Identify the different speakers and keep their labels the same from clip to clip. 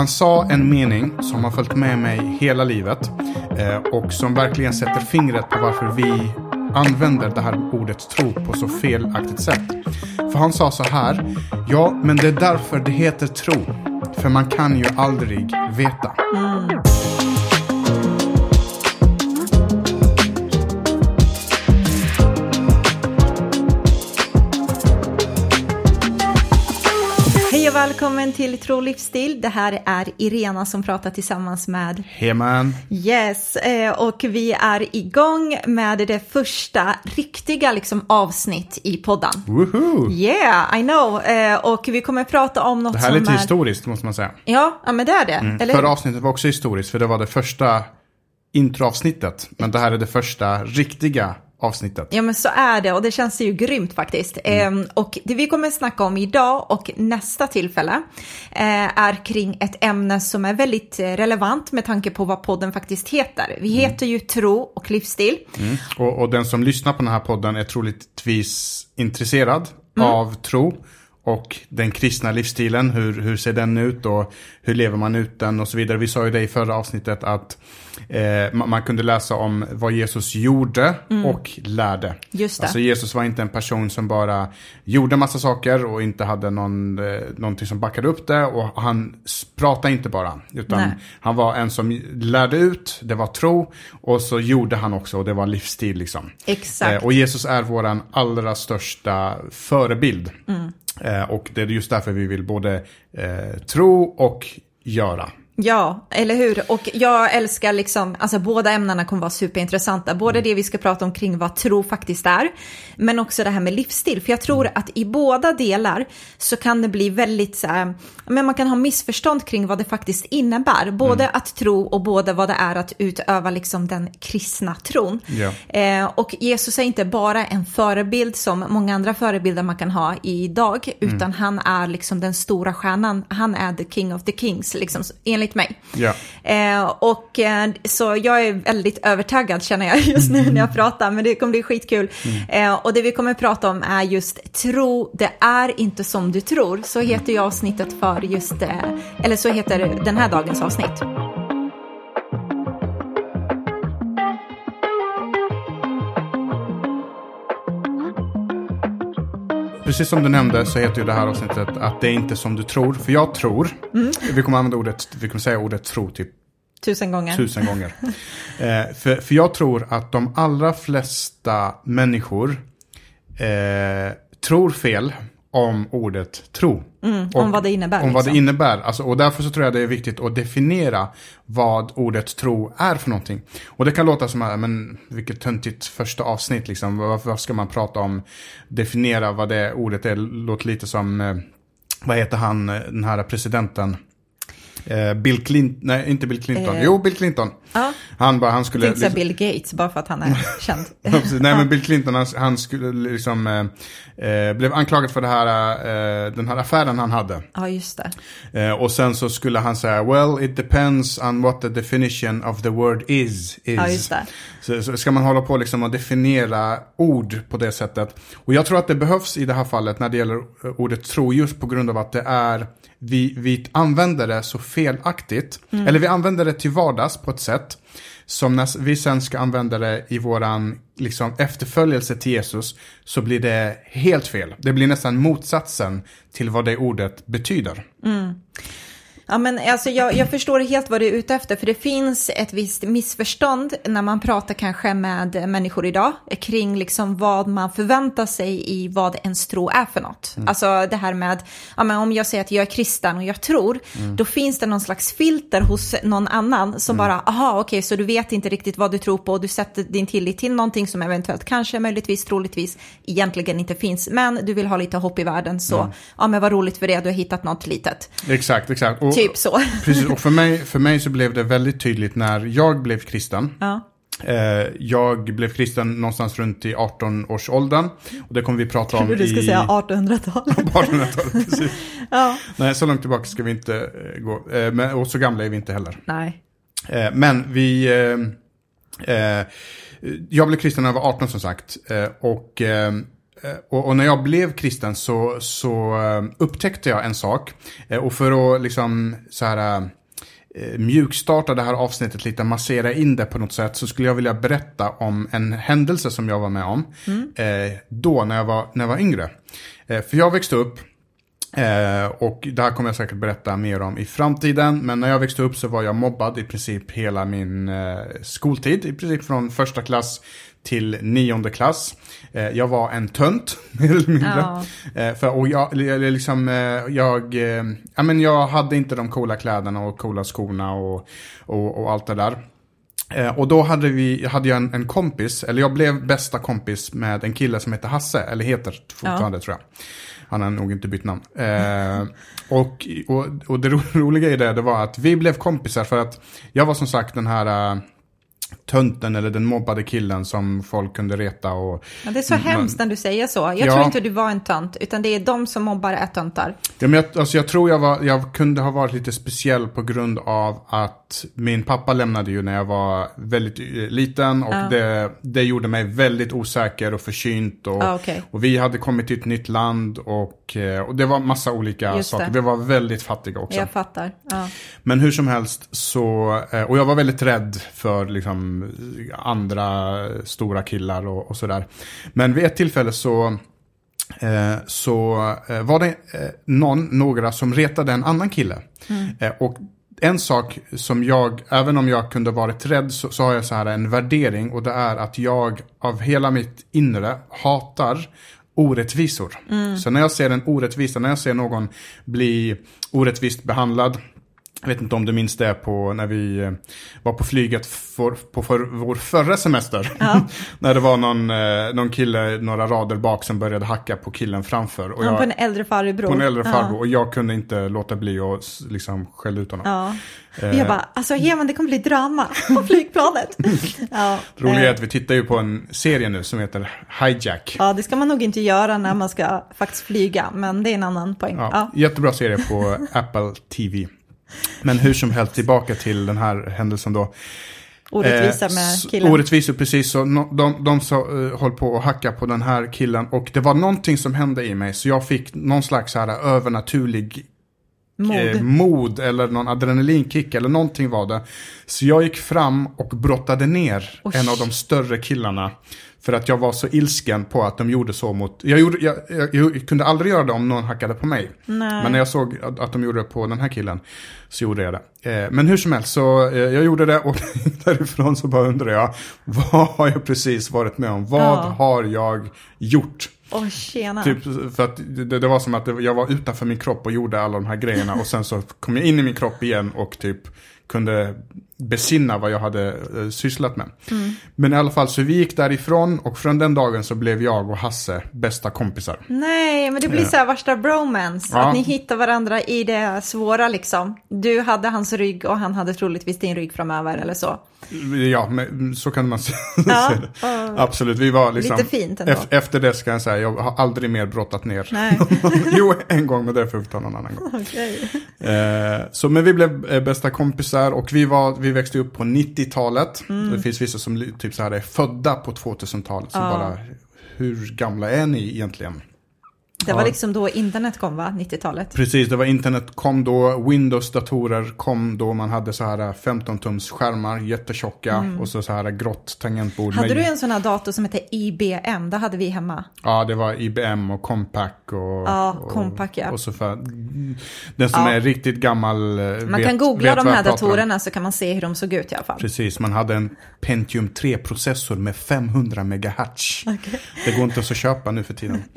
Speaker 1: Han sa en mening som har följt med mig hela livet eh, och som verkligen sätter fingret på varför vi använder det här ordet tro på så felaktigt sätt. För han sa så här, ja men det är därför det heter tro. För man kan ju aldrig veta.
Speaker 2: Mm. Välkommen till Tro livsstil. Det här är Irena som pratar tillsammans med
Speaker 1: Heman.
Speaker 2: Yes, eh, och vi är igång med det första riktiga liksom, avsnitt i podden.
Speaker 1: Woohoo!
Speaker 2: Yeah, I know. Eh, Och vi kommer prata om något
Speaker 1: Det här är
Speaker 2: som
Speaker 1: lite
Speaker 2: är...
Speaker 1: historiskt måste man säga.
Speaker 2: Ja, ja, men det är det. Eller hur?
Speaker 1: Förra avsnittet var också historiskt för det var det första introavsnittet. Men det här är det första riktiga avsnittet.
Speaker 2: Ja men så är det och det känns ju grymt faktiskt.
Speaker 1: Mm.
Speaker 2: Eh, och det vi kommer snacka om idag och nästa tillfälle eh, är kring ett ämne som är väldigt eh, relevant med tanke på vad podden faktiskt heter. Vi
Speaker 1: Mm.
Speaker 2: heter ju Tro och livsstil.
Speaker 1: Och, och den som lyssnar på den här podden är troligtvis intresserad
Speaker 2: Mm.
Speaker 1: av tro och den kristna livsstilen. Hur, hur ser den ut och hur lever man ut den och så vidare. Vi sa ju det i förra avsnittet att eh, man, man kunde läsa om vad Jesus gjorde och lärde.
Speaker 2: Mm. Just det.
Speaker 1: Alltså Jesus var inte en person som bara gjorde massa saker och inte hade någon, eh, någonting som backade upp det. Och han pratade inte bara. Utan
Speaker 2: Nej.
Speaker 1: han var en som lärde ut, det var tro. Och så gjorde han också och det var livsstil liksom.
Speaker 2: Exakt.
Speaker 1: Eh, och Jesus är våran allra största förebild. Eh, Eh, och det är just därför vi vill både eh, tro och göra.
Speaker 2: Ja, eller hur? Och jag älskar liksom, alltså båda ämnena kommer vara superintressanta. Både
Speaker 1: Mm.
Speaker 2: det vi ska prata om kring vad tro faktiskt är, men också det här med livsstil. För jag tror
Speaker 1: Mm.
Speaker 2: att i båda delar så kan det bli väldigt så här, men man kan ha missförstånd kring vad det faktiskt innebär. Både
Speaker 1: Mm.
Speaker 2: att tro och både vad det är att utöva liksom den kristna tron.
Speaker 1: Ja.
Speaker 2: Eh, och Jesus är inte bara en förebild som många andra förebilder man kan ha idag,
Speaker 1: Mm.
Speaker 2: utan han är liksom den stora stjärnan. Han är the king of the kings, liksom, enligt mig.
Speaker 1: Ja.
Speaker 2: Eh, och eh, så jag är väldigt övertaggad känner jag just nu när jag pratar, men det kommer bli skitkul. Eh, och det vi kommer prata om är just tro, det är inte som du tror. Så heter ju avsnittet för just, eh, eller så heter den här dagens avsnitt.
Speaker 1: Precis som du nämnde så heter ju det här avsnittet att det är inte som du tror. För jag tror, vi kommer använda ordet, vi kommer säga ordet tro typ
Speaker 2: Tusen gånger.
Speaker 1: tusen gånger. Eh, för, för jag tror att de allra flesta människor eh, tror fel om ordet tro.
Speaker 2: om vad det innebär,
Speaker 1: Om vad det
Speaker 2: liksom.
Speaker 1: innebär. Alltså, och därför så tror jag det är viktigt att definiera vad ordet tro är för någonting. Och det kan låta som, men vilket töntigt första avsnitt liksom. Varför, varför ska man prata om, definiera vad det ordet är? Låter lite som, eh, vad heter han, eh, den här presidenten? Eh, Bill Clinton, nej inte Bill Clinton,
Speaker 2: Eh,
Speaker 1: jo Bill Clinton.
Speaker 2: Ja.
Speaker 1: Han bara, han skulle...
Speaker 2: tänkte
Speaker 1: liksom-
Speaker 2: Bill Gates, bara för att han är känd.
Speaker 1: Nej men Bill Clinton han, han skulle liksom eh, eh, blev anklagad för det här, eh, den här affären han hade.
Speaker 2: Ja, just det.
Speaker 1: Eh, och sen så skulle han säga well it depends on what the definition of the word is. is.
Speaker 2: Ja, just det.
Speaker 1: Så, så ska man hålla på liksom att definiera ord på det sättet. Och jag tror att det behövs i det här fallet när det gäller eh, ordet tro just på grund av att det är vi, vi använder det så felaktigt. Eller vi använder det till vardags på ett sätt som när vi sen ska använda det i våran liksom, efterföljelse till Jesus så blir det helt fel. Det blir nästan motsatsen till vad det ordet betyder.
Speaker 2: Ja, men alltså jag, jag förstår helt vad du är ute efter, för det finns ett visst missförstånd när man pratar kanske med människor idag kring liksom vad man förväntar sig i vad ens tro är för något. Alltså det här med, ja, men om jag säger att jag är kristen och jag tror, då finns det någon slags filter hos någon annan som bara, aha, okej, så du vet inte riktigt vad du tror på och du sätter din tillit till någonting som eventuellt, kanske, möjligtvis, troligtvis egentligen inte finns, men du vill ha lite hopp i världen, så ja, men vad roligt för det, du har hittat något litet.
Speaker 1: Exakt, exakt. Och,
Speaker 2: Typ så.
Speaker 1: Precis, och för mig, för mig så blev det väldigt tydligt när jag blev kristen.
Speaker 2: Ja.
Speaker 1: Eh, jag blev kristen någonstans runt i 18-årsåldern. Och det kommer vi prata om
Speaker 2: Du ska
Speaker 1: i...
Speaker 2: säga 1800-talet.
Speaker 1: 1800-talet, precis.
Speaker 2: Ja.
Speaker 1: Nej, så långt tillbaka ska vi inte eh, gå. Eh, men, och så gamla är vi inte heller.
Speaker 2: Nej.
Speaker 1: Men vi... Jag blev kristen när jag var 18 som sagt. Och och, och, när jag blev kristen så, så eh, upptäckte jag en sak. Eh, och för att liksom så här mjukstarta det här avsnittet lite, massera in det på något sätt, så skulle jag vilja berätta om en händelse som jag var med om. Mm. då när jag var, när jag var yngre. för jag växte upp Eh, och det här kommer jag säkert berätta mer om i framtiden. Men när jag växte upp så var jag mobbad i princip hela min eh, skoltid. I princip från första klass till nionde klass. Eh, jag var en tönt, mer eller mindre. Ja. Eh, för, och jag, liksom, eh, jag, eh, ja, men jag hade inte de coola kläderna och coola skorna och, och, och allt det där. och då hade, vi, hade jag en, en, kompis, eller jag blev bästa kompis med en kille som heter Hasse, eller heter fortfarande ja. tror jag. Han har nog inte bytt namn. Eh, och, och, och det roliga i det, det var att vi blev kompisar för att jag var som sagt den här... Uh, tönten eller den mobbade killen som folk kunde reta. Och,
Speaker 2: ja, det är så man, hemskt när du säger så. Jag ja, tror inte du var en tönt, utan det är de som mobbar är töntar.
Speaker 1: Ja, men jag, alltså jag tror jag, var, jag kunde ha varit lite speciell på grund av att min pappa lämnade ju när jag var väldigt eh, liten och ja. det, det gjorde mig väldigt osäker och försynt. Och,
Speaker 2: ah, okay.
Speaker 1: och vi hade kommit till ett nytt land och, eh, och det var massa olika Just saker. Det. Vi var väldigt fattiga också.
Speaker 2: Jag fattar. Ja.
Speaker 1: Men hur som helst så, eh, och jag var väldigt rädd för liksom andra stora killar och, och sådär. Men vid ett tillfälle så så var det någon, några som retade en annan kille. Mm. och en sak som jag, även om jag kunde varit rädd, så, så har jag så här en värdering. Och det är att jag av hela mitt inre hatar orättvisor. Mm. Så när jag ser en orättvisa, när jag ser någon bli orättvist behandlad, jag vet inte om du minns det på när vi eh, var på flyget för, på för, vår förra semester. Ja. när det var någon, eh, någon kille några rader bak som började hacka på killen framför.
Speaker 2: Och jag, på en äldre farbror.
Speaker 1: På en äldre farbror. Ja. Och jag kunde inte låta bli att liksom skälla ut honom.
Speaker 2: Ja. Eh. Jag bara, alltså Heman det kommer bli drama på flygplanet.
Speaker 1: ja. Roliga är eh. att vi tittar ju på en serie nu som heter Hijack.
Speaker 2: Ja, det ska man nog inte göra när man ska faktiskt flyga. Men det är en annan poäng. Ja.
Speaker 1: Jättebra serie på Apple TV. Men hur som helst, tillbaka till den här händelsen då.
Speaker 2: Orättvisa eh, med killen.
Speaker 1: Orättvisor, precis. Så no, de, de så, uh, höll på att hacka på den här killen. Och det var någonting som hände i mig. Så jag fick någon slags här övernaturlig
Speaker 2: mod. Eh,
Speaker 1: mod eller någon adrenalinkick eller någonting var det. Så jag gick fram och brottade ner Osh. en av de större killarna. För att jag var så ilsken på att de gjorde så mot... Jag, gjorde, jag, jag, jag kunde aldrig göra det om någon hackade på mig.
Speaker 2: Nej.
Speaker 1: Men när jag såg att, att de gjorde det på den här killen så gjorde jag det. Eh, men hur som helst, så eh, jag gjorde det och därifrån så bara undrar jag, vad har jag precis varit med om? Vad ja. har jag gjort?
Speaker 2: Oh, tjena.
Speaker 1: Typ, för att det, det, var som att jag var utanför min kropp och gjorde alla de här grejerna och sen så kom jag in i min kropp igen och typ kunde besinna vad jag hade uh, sysslat med. Mm. Men i alla fall så vi gick därifrån och från den dagen så blev jag och Hasse bästa kompisar.
Speaker 2: Nej, men det blir så här värsta bromance. Ja. Att ni hittar varandra i det svåra liksom. Du hade hans rygg och han hade troligtvis din rygg framöver eller så.
Speaker 1: Ja, men så kan man se ja, det. Absolut, vi var liksom...
Speaker 2: Lite fint ändå.
Speaker 1: Efter det ska jag säga, jag har aldrig mer brottat ner. Nej. jo, en gång, men det får vi ta någon annan gång.
Speaker 2: Okay.
Speaker 1: Eh, så, men vi blev eh, bästa kompisar och vi, var, vi växte upp på 90-talet. Mm. Det finns vissa som typ så här är födda på 2000-talet. Så ja. bara, hur gamla är ni egentligen?
Speaker 2: Det var ja. liksom då internet kom va? 90-talet?
Speaker 1: Precis, det var internet kom då. Windows-datorer kom då man hade så här 15-tums skärmar, jättetjocka mm. och så, så här grått tangentbord.
Speaker 2: Hade du en sån här dator som hette IBM? Det hade vi hemma.
Speaker 1: Ja, det var IBM och Compaq och...
Speaker 2: Ja, Compaq ja.
Speaker 1: Och så för, den som ja. är riktigt gammal eh,
Speaker 2: Man vet, kan googla de här datorerna så kan man se hur de såg ut i alla fall.
Speaker 1: Precis, man hade en Pentium 3-processor med 500 MHz. Okay. Det går inte att köpa nu för tiden.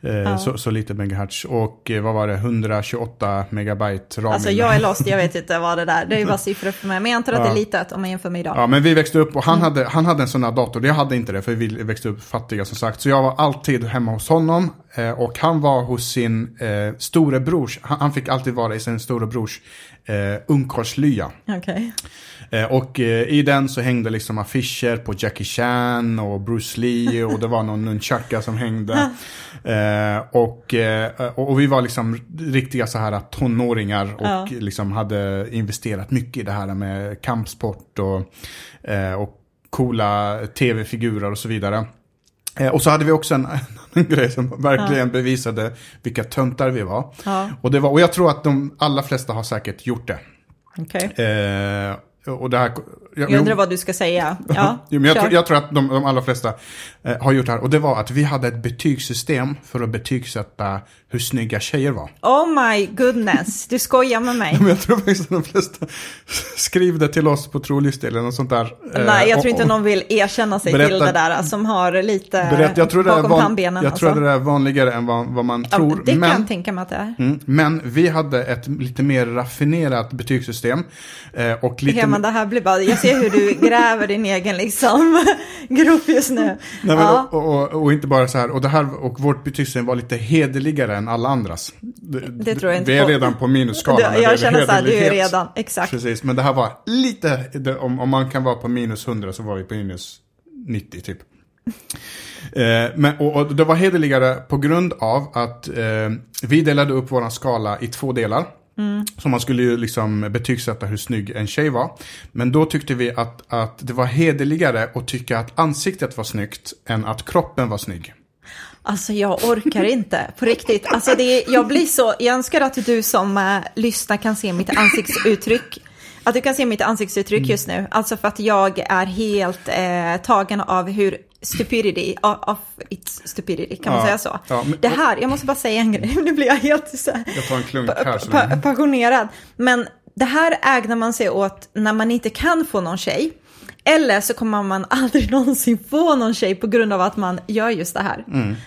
Speaker 1: Eh, ja. så, så, lite megahertz. Och eh, vad var det, 128 megabyte ram.
Speaker 2: Alltså jag är lost, jag vet inte vad det där, det är ju bara siffror för mig. Men jag antar att ja. det är litet om man jämför med idag.
Speaker 1: Ja, men vi växte upp och han, mm. hade, han hade en sån här dator. Jag hade inte det, för vi växte upp fattiga som sagt. Så jag var alltid hemma hos honom. Eh, och han var hos sin eh, storebrors, han, han, fick alltid vara i sin storebrors eh, ungkarlslya.
Speaker 2: Okay.
Speaker 1: Eh, och eh, i den så hängde liksom affischer på Jackie Chan och Bruce Lee och det var någon nunchaka som hängde. Eh, och, och vi var liksom riktiga så här tonåringar och ja. liksom hade investerat mycket i det här med kampsport och, och coola tv-figurer och så vidare. Och så hade vi också en, en grej som verkligen bevisade vilka töntar vi var.
Speaker 2: Ja.
Speaker 1: Och, det var. och jag tror att de allra flesta har säkert gjort det.
Speaker 2: Okej.
Speaker 1: Eh, och det här,
Speaker 2: Jag undrar vad du ska säga. Ja,
Speaker 1: jag,
Speaker 2: kör.
Speaker 1: tror, jag tror att de, de allra flesta har gjort det här. Och det var att vi hade ett betygssystem för att betygsätta hur snygga tjejer var.
Speaker 2: Oh my goodness, du skojar med mig.
Speaker 1: Men jag tror faktiskt att de flesta skrev det till oss på trolistor eller något sånt där. Eh,
Speaker 2: Nej, jag tror inte någon vill erkänna sig
Speaker 1: Berätta-
Speaker 2: till det där som har lite
Speaker 1: Berätt, jag tror det är,
Speaker 2: bakom pannbenen.
Speaker 1: jag tror
Speaker 2: alltså.
Speaker 1: det är vanligare än vad, vad man
Speaker 2: Ja,
Speaker 1: tror.
Speaker 2: det
Speaker 1: men,
Speaker 2: kan jag tänka mig att det är.
Speaker 1: mm, men vi hade ett lite mer raffinerat betygssystem. Eh, och lite,
Speaker 2: Herman, det här blir bara, jag ser hur du gräver din egen liksom, grop just nu.
Speaker 1: Nej, men,
Speaker 2: ja.
Speaker 1: och, och, och inte bara så här, och, det här, och vårt betygssystem var lite hederligare än alla andras. Det,
Speaker 2: Det tror jag inte
Speaker 1: Vi är
Speaker 2: på.
Speaker 1: redan på minusskalan. det
Speaker 2: jag känner så här, du är redan, exakt.
Speaker 1: Precis, men det här var lite, det, om, om man kan vara på minus 100 så var vi på minus 90 typ. Eh, men, och, och det var hederligare på grund av att eh, vi delade upp våran skala i två delar. Så man skulle ju liksom betygsätta hur snygg en tjej var. Men då tyckte vi att, att det var hederligare att tycka att ansiktet var snyggt än att kroppen var snygg.
Speaker 2: Alltså jag orkar inte, på riktigt. Alltså det, jag blir så, jag önskar att du som äh, lyssnar kan se mitt ansiktsuttryck. Att du kan se mitt ansiktsuttryck
Speaker 1: Mm.
Speaker 2: just nu. Alltså för att jag är helt eh, tagen av hur stupidity, of, its stupidity, kan man
Speaker 1: Ja,
Speaker 2: säga så?
Speaker 1: ja, men-
Speaker 2: det här, jag måste bara säga en grej, nu blir jag helt så här,
Speaker 1: Jag tar en klunk
Speaker 2: pa-
Speaker 1: här. Så
Speaker 2: pa- passionerad. Men det här ägnar man sig åt när man inte kan få någon tjej. Eller så kommer man aldrig någonsin få någon tjej på grund av att man gör just det här.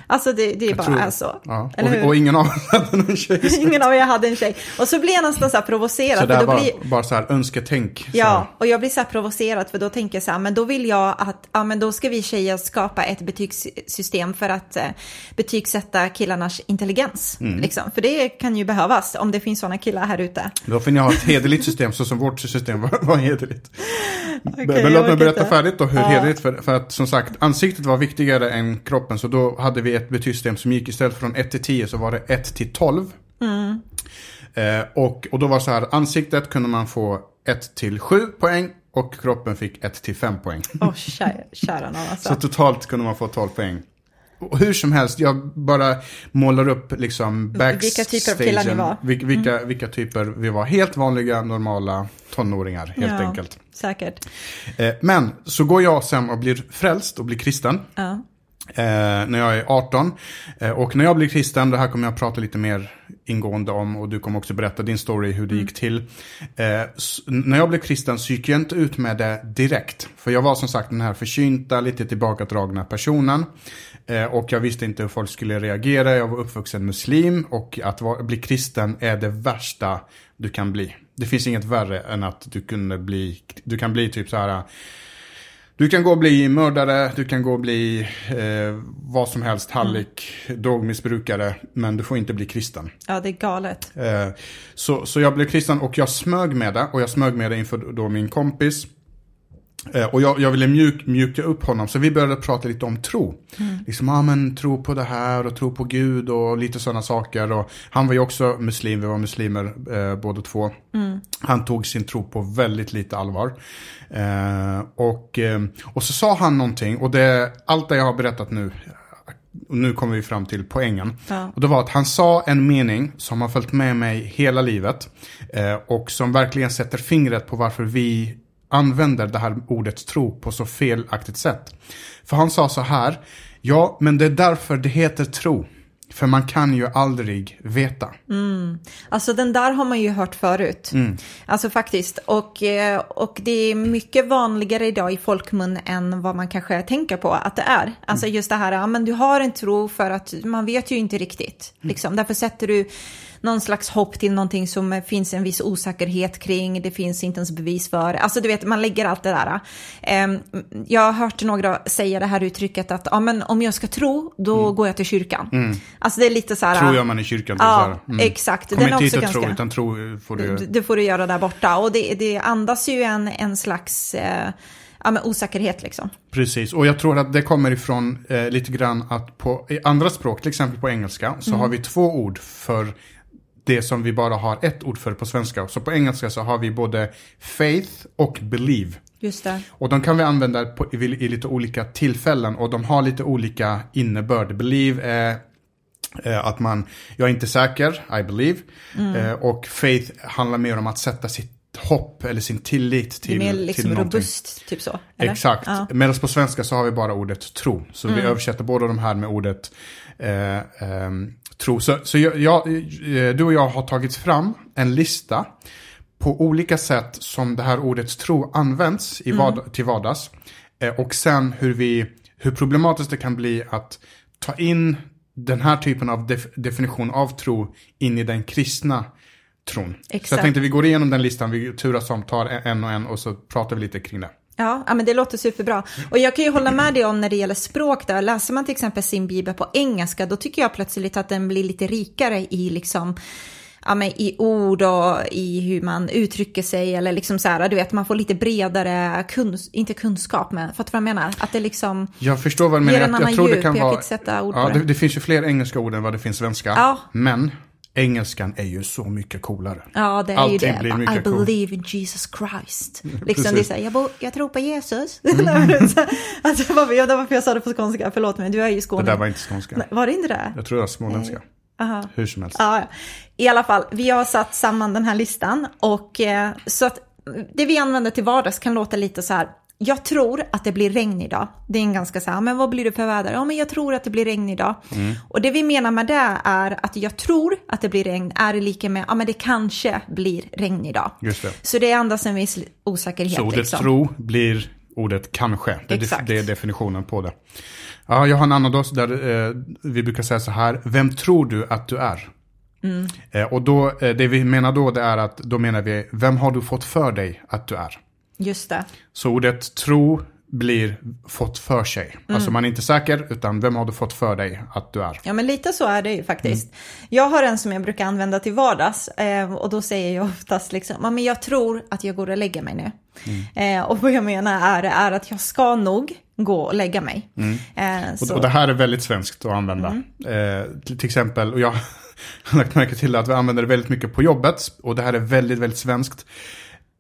Speaker 2: Alltså det, det är bara
Speaker 1: tror-
Speaker 2: är så.
Speaker 1: ja. Och, och ingen av oss hade någon tjej.
Speaker 2: Ingen av er hade en tjej. Och så blir jag nästan så här provocerad.
Speaker 1: så det
Speaker 2: då
Speaker 1: var
Speaker 2: blir,
Speaker 1: bara så här önsketänk.
Speaker 2: ja, och jag blir så här provocerad för då tänker jag så här, men då vill jag att, ja men då ska vi tjejer skapa ett betygssystem för att eh, betygsätta killarnas intelligens.
Speaker 1: Mm.
Speaker 2: Liksom. För det kan ju behövas om det finns sådana killar här ute.
Speaker 1: Då får ni ha ett hederligt system så som vårt system var, var hederligt. Men
Speaker 2: jag
Speaker 1: låt mig berätta färdigt då hur
Speaker 2: Ja.
Speaker 1: hederligt. För, för att som sagt, ansiktet var viktigare än kroppen. Så då hade vi ett betygssystem som gick istället från 1 till 10 så var det 1 till 12.
Speaker 2: Mm.
Speaker 1: Eh, och, och då var så här, ansiktet kunde man få 1 till 7 poäng och kroppen fick 1 till 5 poäng.
Speaker 2: Åh, kära, kära nån alltså.
Speaker 1: Så totalt kunde man få 12 poäng. Och hur som helst, jag bara målar upp liksom
Speaker 2: Vilka typer av killar ni var.
Speaker 1: Vilka, vilka, vilka typer vi var. Helt vanliga, normala tonåringar, helt
Speaker 2: Ja,
Speaker 1: enkelt.
Speaker 2: Säkert.
Speaker 1: Eh, men så går jag sen och blir frälst och blir kristen.
Speaker 2: Ja.
Speaker 1: Eh, när jag är 18. Eh, och när jag blir kristen, det här kommer jag prata lite mer ingående om och du kommer också berätta din story hur det gick till. Eh, när jag blev kristen så gick jag inte ut med det direkt. För jag var som sagt den här försynta, lite tillbakadragna personen. Eh, och jag visste inte hur folk skulle reagera. Jag var uppvuxen muslim och att vara, bli kristen är det värsta du kan bli. Det finns inget värre än att du, kunde bli, du kan bli typ så här du kan gå och bli mördare, du kan gå och bli eh, vad som helst, hallick, drogmissbrukare, men du får inte bli kristen.
Speaker 2: ja, det är galet.
Speaker 1: Eh, så, så jag blev kristen och jag smög med det, och jag smög med det inför då min kompis. Eh, och jag, jag ville mjuk, mjuka upp honom, så vi började prata lite om tro. Liksom, ja men tro på det här och tro på Gud och lite sådana saker. Och han var ju också muslim, vi var muslimer eh, båda två. Han tog sin tro på väldigt lite allvar. Eh, och, eh, och så sa han någonting, och det, allt det jag har berättat nu, och nu kommer vi fram till poängen.
Speaker 2: Ja.
Speaker 1: Och det var att han sa en mening som har följt med mig hela livet. Eh, och som verkligen sätter fingret på varför vi använder det här ordet tro på så felaktigt sätt. För han sa så här, ja men det är därför det heter tro. För man kan ju aldrig veta.
Speaker 2: Alltså den där har man ju hört förut.
Speaker 1: Mm.
Speaker 2: Alltså faktiskt. Och, eh, och det är mycket vanligare idag i folkmun än vad man kanske tänker på att det är. Alltså
Speaker 1: Mm.
Speaker 2: just det här, ja men du har en tro för att man vet ju inte riktigt.
Speaker 1: Mm.
Speaker 2: Liksom. Därför sätter du någon slags hopp till någonting som finns en viss osäkerhet kring. Det finns inte ens bevis för. Alltså du vet, man lägger allt det där. Ehm, jag har hört några säga det här uttrycket att ja, men om jag ska tro, då går jag till kyrkan. Alltså det är lite så här.
Speaker 1: Mm. Tro gör man i kyrkan.
Speaker 2: Ja.
Speaker 1: Mm.
Speaker 2: exakt.
Speaker 1: Kom
Speaker 2: Den
Speaker 1: inte hit och tro,
Speaker 2: ganska-
Speaker 1: utan tro får du
Speaker 2: Det- får du göra där borta. Och det, det andas ju en, en slags eh, ja, men osäkerhet liksom.
Speaker 1: Precis, och jag tror att det kommer ifrån eh, lite grann att på i andra språk, till exempel på engelska, så har vi två ord för det som vi bara har ett ord för på svenska. Så på engelska så har vi både faith och believe.
Speaker 2: Just det.
Speaker 1: Och de kan vi använda på, i, i lite olika tillfällen och de har lite olika innebörd. Believe är eh, att man, jag är inte säker, I believe.
Speaker 2: Mm.
Speaker 1: Eh, och faith handlar mer om att sätta sitt hopp eller sin tillit till
Speaker 2: Det är mer
Speaker 1: till
Speaker 2: liksom
Speaker 1: någonting.
Speaker 2: robust, typ så. Eller?
Speaker 1: Exakt.
Speaker 2: Ja.
Speaker 1: Medan på svenska så har vi bara ordet tro. Så
Speaker 2: Mm.
Speaker 1: vi översätter båda de här med ordet eh, ehm, tro. Så, så jag, jag, eh, du och jag har tagit fram en lista på olika sätt som det här ordet tro används i vad, till vardags. Eh, och sen hur, vi, hur problematiskt det kan bli att ta in den här typen av def, definition av tro in i den kristna tron. Så jag
Speaker 2: Exakt.
Speaker 1: tänkte vi går igenom den listan, vi turas om, tar en och en och så pratar vi lite kring det.
Speaker 2: Ja, ja, men det låter superbra. Och jag kan ju hålla med dig om när det gäller språk där. Läser man till exempel sin bibel på engelska, då tycker jag plötsligt att den blir lite rikare i liksom Ja, men i ord och i hur man uttrycker sig eller liksom så här, du vet, man får lite bredare, kuns inte kunskap, men fattar du vad jag menar? Att det liksom,
Speaker 1: Jag förstår vad du menar.
Speaker 2: en
Speaker 1: Jag, jag tror det
Speaker 2: djup, jag kan
Speaker 1: vara... ja,
Speaker 2: det.
Speaker 1: det. Det finns ju fler engelska ord än vad det finns svenska.
Speaker 2: Ja.
Speaker 1: Men engelskan är ju så mycket coolare.
Speaker 2: ja det är ju det,
Speaker 1: blir mycket
Speaker 2: I
Speaker 1: cool.
Speaker 2: believe in Jesus Christ. Liksom det är så här, jag, bo, jag tror på Jesus.
Speaker 1: Mm.
Speaker 2: alltså, varför, jag, det var varför jag sa det på skånska, förlåt mig, du är ju
Speaker 1: Det
Speaker 2: skåning.
Speaker 1: där var inte skånska.
Speaker 2: Nej, Var det inte det?
Speaker 1: Jag tror det var småländska.
Speaker 2: Aha.
Speaker 1: Hur som helst.
Speaker 2: Ja. i alla fall, vi har satt samman den här listan och eh, så att det vi använder till vardags kan låta lite så här. Jag tror att det blir regn idag. Det är en ganska så här, men vad blir det för väder? Ja, men jag tror att det blir regn idag.
Speaker 1: Mm.
Speaker 2: Och det vi menar med det är att jag tror att det blir regn är lika med, ja men det kanske blir regn idag.
Speaker 1: Just det.
Speaker 2: Så det andas en viss osäkerhet.
Speaker 1: Så ordet
Speaker 2: liksom.
Speaker 1: tro blir ordet kanske. Det,
Speaker 2: Exakt.
Speaker 1: det är definitionen på det. Ja, jag har en annan då där eh, vi brukar säga så här. Vem tror du att du är?
Speaker 2: Mm.
Speaker 1: Eh, och då, eh, det vi menar då det är att då menar vi, vem har du fått för dig att du är?
Speaker 2: Just det.
Speaker 1: Så ordet tro blir fått för sig.
Speaker 2: Mm.
Speaker 1: Alltså man är inte säker, utan vem har du fått för dig att du är?
Speaker 2: Ja, men lite så är det ju faktiskt.
Speaker 1: Mm.
Speaker 2: Jag har en som jag brukar använda till vardags eh, och då säger jag oftast liksom, "Ja, men jag tror att jag går och lägger mig nu.
Speaker 1: Mm.
Speaker 2: Eh, och vad jag menar är, är att jag ska nog gå och lägga mig. Eh,
Speaker 1: Och, och det här är väldigt svenskt att använda.
Speaker 2: Mm.
Speaker 1: Eh, till, till exempel, och jag har lagt märke till att vi använder det väldigt mycket på jobbet. Och det här är väldigt, väldigt svenskt.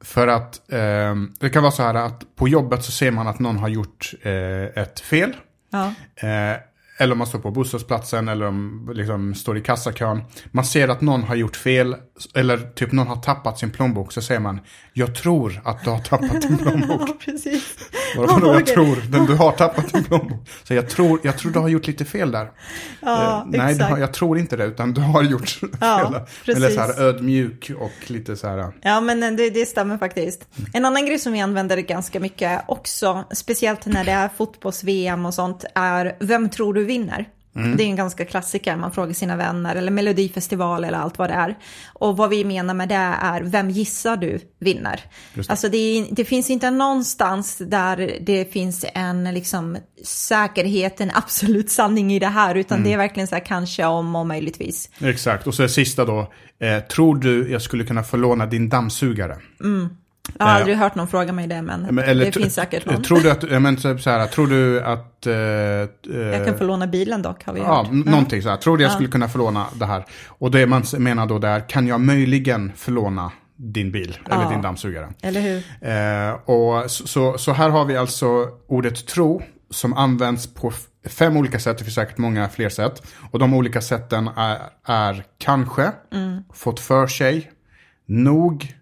Speaker 1: För att eh, det kan vara så här att på jobbet så ser man att någon har gjort eh, ett fel.
Speaker 2: ja,
Speaker 1: Eh, eller om man står på bostadsplatsen eller om liksom står i kassakön. Man ser att någon har gjort fel. Eller typ någon har tappat sin plånbok. Så säger man, jag tror att du har tappat din plånbok.
Speaker 2: precis.
Speaker 1: Vadå jag
Speaker 2: Okej.
Speaker 1: tror? Men du har tappat din plånbok. Så jag tror, jag tror du har gjort lite fel där.
Speaker 2: Ja,
Speaker 1: Eh, nej, har, jag tror inte det, utan du har gjort
Speaker 2: Ja,
Speaker 1: fel.
Speaker 2: precis.
Speaker 1: Eller så här ödmjuk och lite så här.
Speaker 2: Ja, men det, det stämmer faktiskt. En annan grej som vi använder ganska mycket också, speciellt när det är fotbolls-VM och sånt, är vem tror du vinner? Det är en ganska klassiker, man frågar sina vänner eller melodifestival eller allt vad det är. Och vad vi menar med det är, vem gissar du vinner?
Speaker 1: Det.
Speaker 2: Alltså det, är, det finns inte någonstans där det finns en liksom säkerhet, en absolut sanning i det här, utan det är verkligen så här kanske om och möjligtvis.
Speaker 1: Exakt, och så är sista då. Eh, tror du jag skulle kunna få låna din dammsugare?
Speaker 2: Jag har
Speaker 1: Eh,
Speaker 2: aldrig hört någon fråga mig det, men,
Speaker 1: Men,
Speaker 2: det finns säkert
Speaker 1: eh,
Speaker 2: någon.
Speaker 1: Tror du att, men typ så här, tror du att... Eh,
Speaker 2: Jag kan få låna bilen dock, har vi
Speaker 1: Ja,
Speaker 2: hört.
Speaker 1: någonting så här. Tror du jag skulle kunna förlåna det här? Och det man menar då där, kan jag möjligen förlåna din bil? Eller
Speaker 2: Ja.
Speaker 1: din dammsugare?
Speaker 2: Eller hur?
Speaker 1: Eh, och så, så, här har vi alltså ordet tro som används på fem olika sätt. Det finns säkert många fler sätt. Och de olika sätten är, är kanske, fått för sig, nog,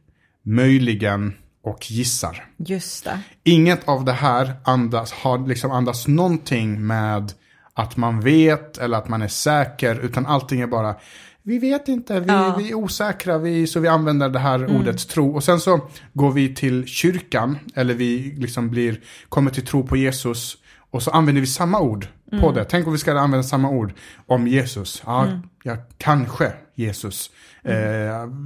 Speaker 1: möjligen och gissar.
Speaker 2: Just det.
Speaker 1: Inget av det här andas, har liksom andas någonting med att man vet eller att man är säker. Utan allting är bara, vi vet inte, vi,
Speaker 2: Ja.
Speaker 1: vi är osäkra, vi, så vi använder det här ordet tro. Och sen så går vi till kyrkan, eller vi liksom blir, kommer till tro på Jesus. Och så använder vi samma ord på det. Tänk om vi ska använda samma ord om Jesus. Ja, ja kanske Jesus. Eh,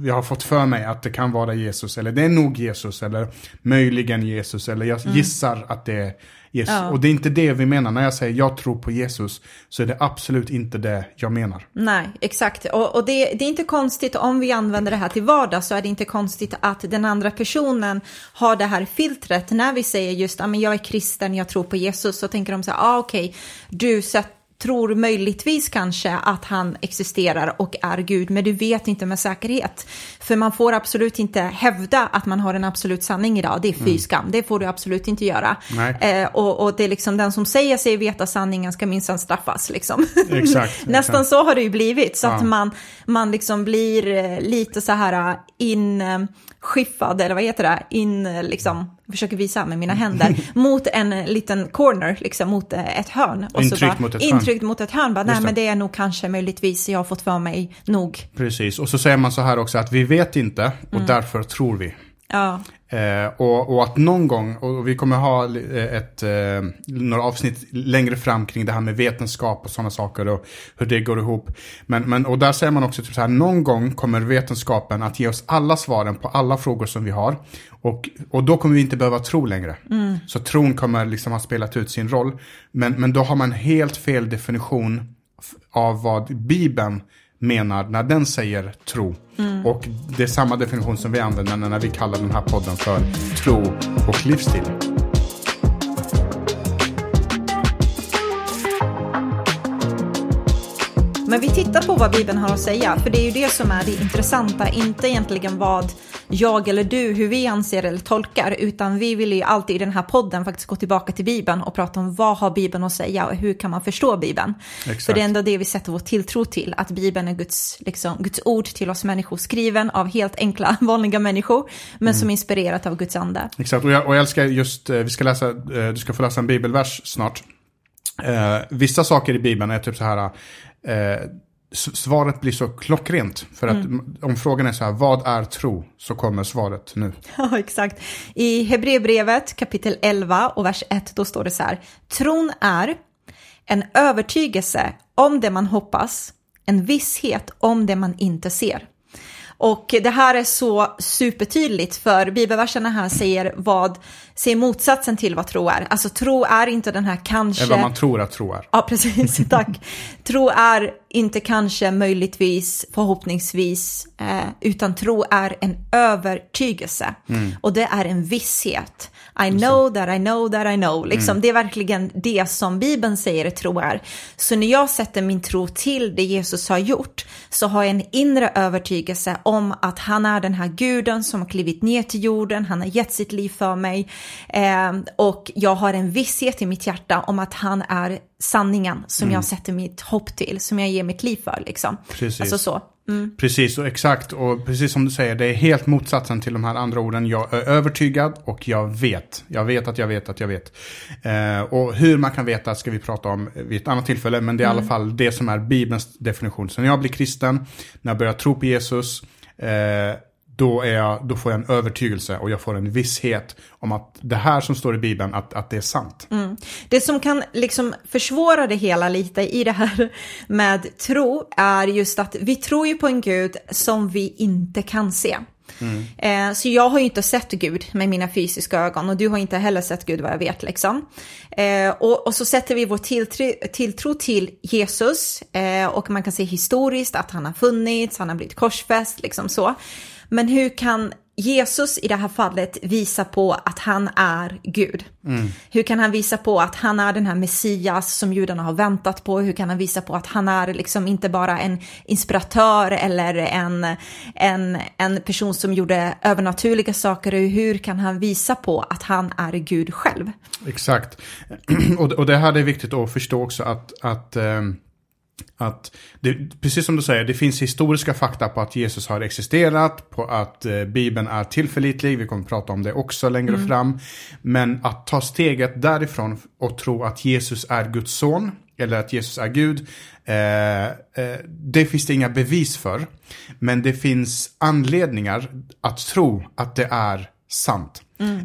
Speaker 1: jag har fått för mig att det kan vara Jesus, eller det är nog Jesus, eller möjligen Jesus, eller jag gissar att det är Jesus.
Speaker 2: Ja.
Speaker 1: Och det är inte det vi menar. När jag säger jag tror på Jesus, så är det absolut inte det jag menar.
Speaker 2: Nej, exakt. Och, och det, det är inte konstigt om vi använder det här till vardags så är det inte konstigt att den andra personen har det här filtret. När vi säger just, jag är kristen, jag tror på Jesus, så tänker de så här, ah, okej, du sett, tror möjligtvis kanske att han existerar och är Gud, men du vet inte med säkerhet. För man får absolut inte hävda att man har en absolut sanning idag. Det är fy skam, det får du absolut inte göra. Eh, och, och, det är liksom den som säger sig veta sanningen ska minsann straffas. Liksom.
Speaker 1: Exakt,
Speaker 2: Nästan
Speaker 1: exakt.
Speaker 2: så har det ju blivit, så
Speaker 1: Ja.
Speaker 2: att man, man liksom blir eh, lite så här inskiffad, eller vad heter det, in, liksom, jag försöker visa med mina händer, mot en liten corner, liksom mot ett hörn. Och
Speaker 1: Intryckt
Speaker 2: så bara,
Speaker 1: mot ett hörn.
Speaker 2: intryckt mot ett hörn, bara, nej men det är nog kanske möjligtvis jag har fått för mig nog.
Speaker 1: Precis, och så säger man så här också att vi vet inte och
Speaker 2: Mm.
Speaker 1: därför tror vi.
Speaker 2: Ja,
Speaker 1: Eh, och, och att någon gång, och vi kommer ha eh, ett, eh, några avsnitt längre fram kring det här med vetenskap och sådana saker och hur det går ihop. Men, men, och där säger man också typ så här, någon gång kommer vetenskapen att ge oss alla svaren på alla frågor som vi har. Och, och då kommer vi inte behöva tro längre. Så tron kommer liksom ha spelat ut sin roll. Men, men då har man helt fel definition av vad Bibeln menar när den säger tro. Och det är samma definition som vi använder när vi kallar den här podden för tro och livsstil.
Speaker 2: men vi tittar på vad Bibeln har att säga, för det är ju det som är det intressanta, inte egentligen vad jag eller du, hur vi anser eller tolkar, utan vi vill ju alltid i den här podden faktiskt gå tillbaka till Bibeln och prata om vad har Bibeln att säga och hur kan man förstå Bibeln.
Speaker 1: Exakt.
Speaker 2: För det är ändå det vi sätter vår tilltro till, att Bibeln är Guds, liksom, Guds ord till oss människor, skriven av helt enkla, vanliga människor, men som är inspirerat av Guds ande.
Speaker 1: Exakt, och jag, och jag älskar just, eh, vi ska läsa, eh, du ska få läsa en bibelvers snart. Eh, vissa saker i Bibeln är typ så här, eh, svaret blir så klockrent. För att m- om frågan är så här, vad är tro? Så kommer svaret nu.
Speaker 2: Ja, exakt. I Hebreerbrevet kapitel 11 och vers 1 då står det så här. Tron är en övertygelse om det man hoppas, en visshet om det man inte ser. Och det här är så supertydligt för bibelverserna här säger vad, säger motsatsen till vad tro är. Alltså tro är inte den här kanske...
Speaker 1: Är vad man tror att tro är.
Speaker 2: Ja, precis. Tack. Tro är inte kanske, möjligtvis, förhoppningsvis, eh, utan tro är en övertygelse. Och det är en visshet. I know that I know that I know. Liksom, Det är verkligen det som Bibeln säger tro är. Så när jag sätter min tro till det Jesus har gjort så har jag en inre övertygelse om att han är den här guden som har klivit ner till jorden, han har gett sitt liv för mig eh, och jag har en visshet i mitt hjärta om att han är sanningen som jag sätter mitt hopp till, som jag ger mitt liv för liksom.
Speaker 1: Precis.
Speaker 2: Alltså så.
Speaker 1: Precis, och exakt. Och precis som du säger, det är helt motsatsen till de här andra orden. Jag är övertygad och jag vet. Jag vet att jag vet att jag vet. Eh, och hur man kan veta ska vi prata om vid ett annat tillfälle. Men det är i alla fall det som är Bibelns definition. Så när jag blir kristen, när jag börjar tro på Jesus, eh, då, är jag, då får jag en övertygelse och jag får en visshet om att det här som står i Bibeln, att, att det är sant.
Speaker 2: Det som kan liksom försvåra det hela lite i det här med tro är just att vi tror ju på en gud som vi inte kan se. Eh, så jag har ju inte sett Gud med mina fysiska ögon och du har inte heller sett Gud vad jag vet liksom. Eh, och, och så sätter vi vår tilltro, tilltro till Jesus eh, och man kan se historiskt att han har funnits, han har blivit korsfäst, liksom så. Men hur kan Jesus i det här fallet visa på att han är Gud? Hur kan han visa på att han är den här Messias som judarna har väntat på? Hur kan han visa på att han är liksom inte bara en inspiratör eller en, en, en person som gjorde övernaturliga saker? Hur kan han visa på att han är Gud själv?
Speaker 1: Exakt. Och, och det här är viktigt att förstå också att, att, ehm, att det, precis som du säger, det finns historiska fakta på att Jesus har existerat, på att eh, Bibeln är tillförlitlig, vi kommer att prata om det också längre fram. Men att ta steget därifrån och tro att Jesus är Guds son, eller att Jesus är Gud, eh, eh, det finns det inga bevis för. Men det finns anledningar att tro att det är sant.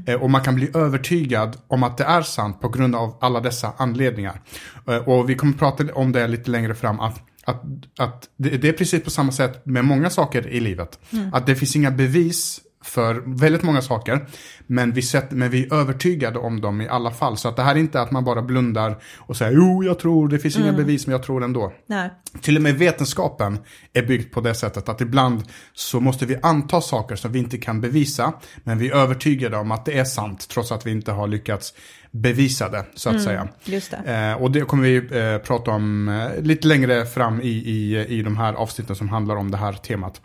Speaker 1: Eh, Och man kan bli övertygad om att det är sant på grund av alla dessa anledningar. Eh, Och vi kommer prata om det lite längre fram. Att, att, att det, det är precis på samma sätt med många saker i livet. Att det finns inga bevis för väldigt många saker. Men vi, sätter, men vi är övertygade om dem i alla fall. Så att det här är inte att man bara blundar och säger jo, jag tror, det finns inga bevis, men jag tror ändå.
Speaker 2: Nej.
Speaker 1: Till och med vetenskapen är byggd på det sättet att ibland så måste vi anta saker som vi inte kan bevisa, men vi är övertygade om att det är sant, trots att vi inte har lyckats bevisade, så att
Speaker 2: Mm.
Speaker 1: säga.
Speaker 2: Just det.
Speaker 1: Eh, och det kommer vi eh, prata om eh, lite längre fram i, i, i de här avsnitten som handlar om det här temat.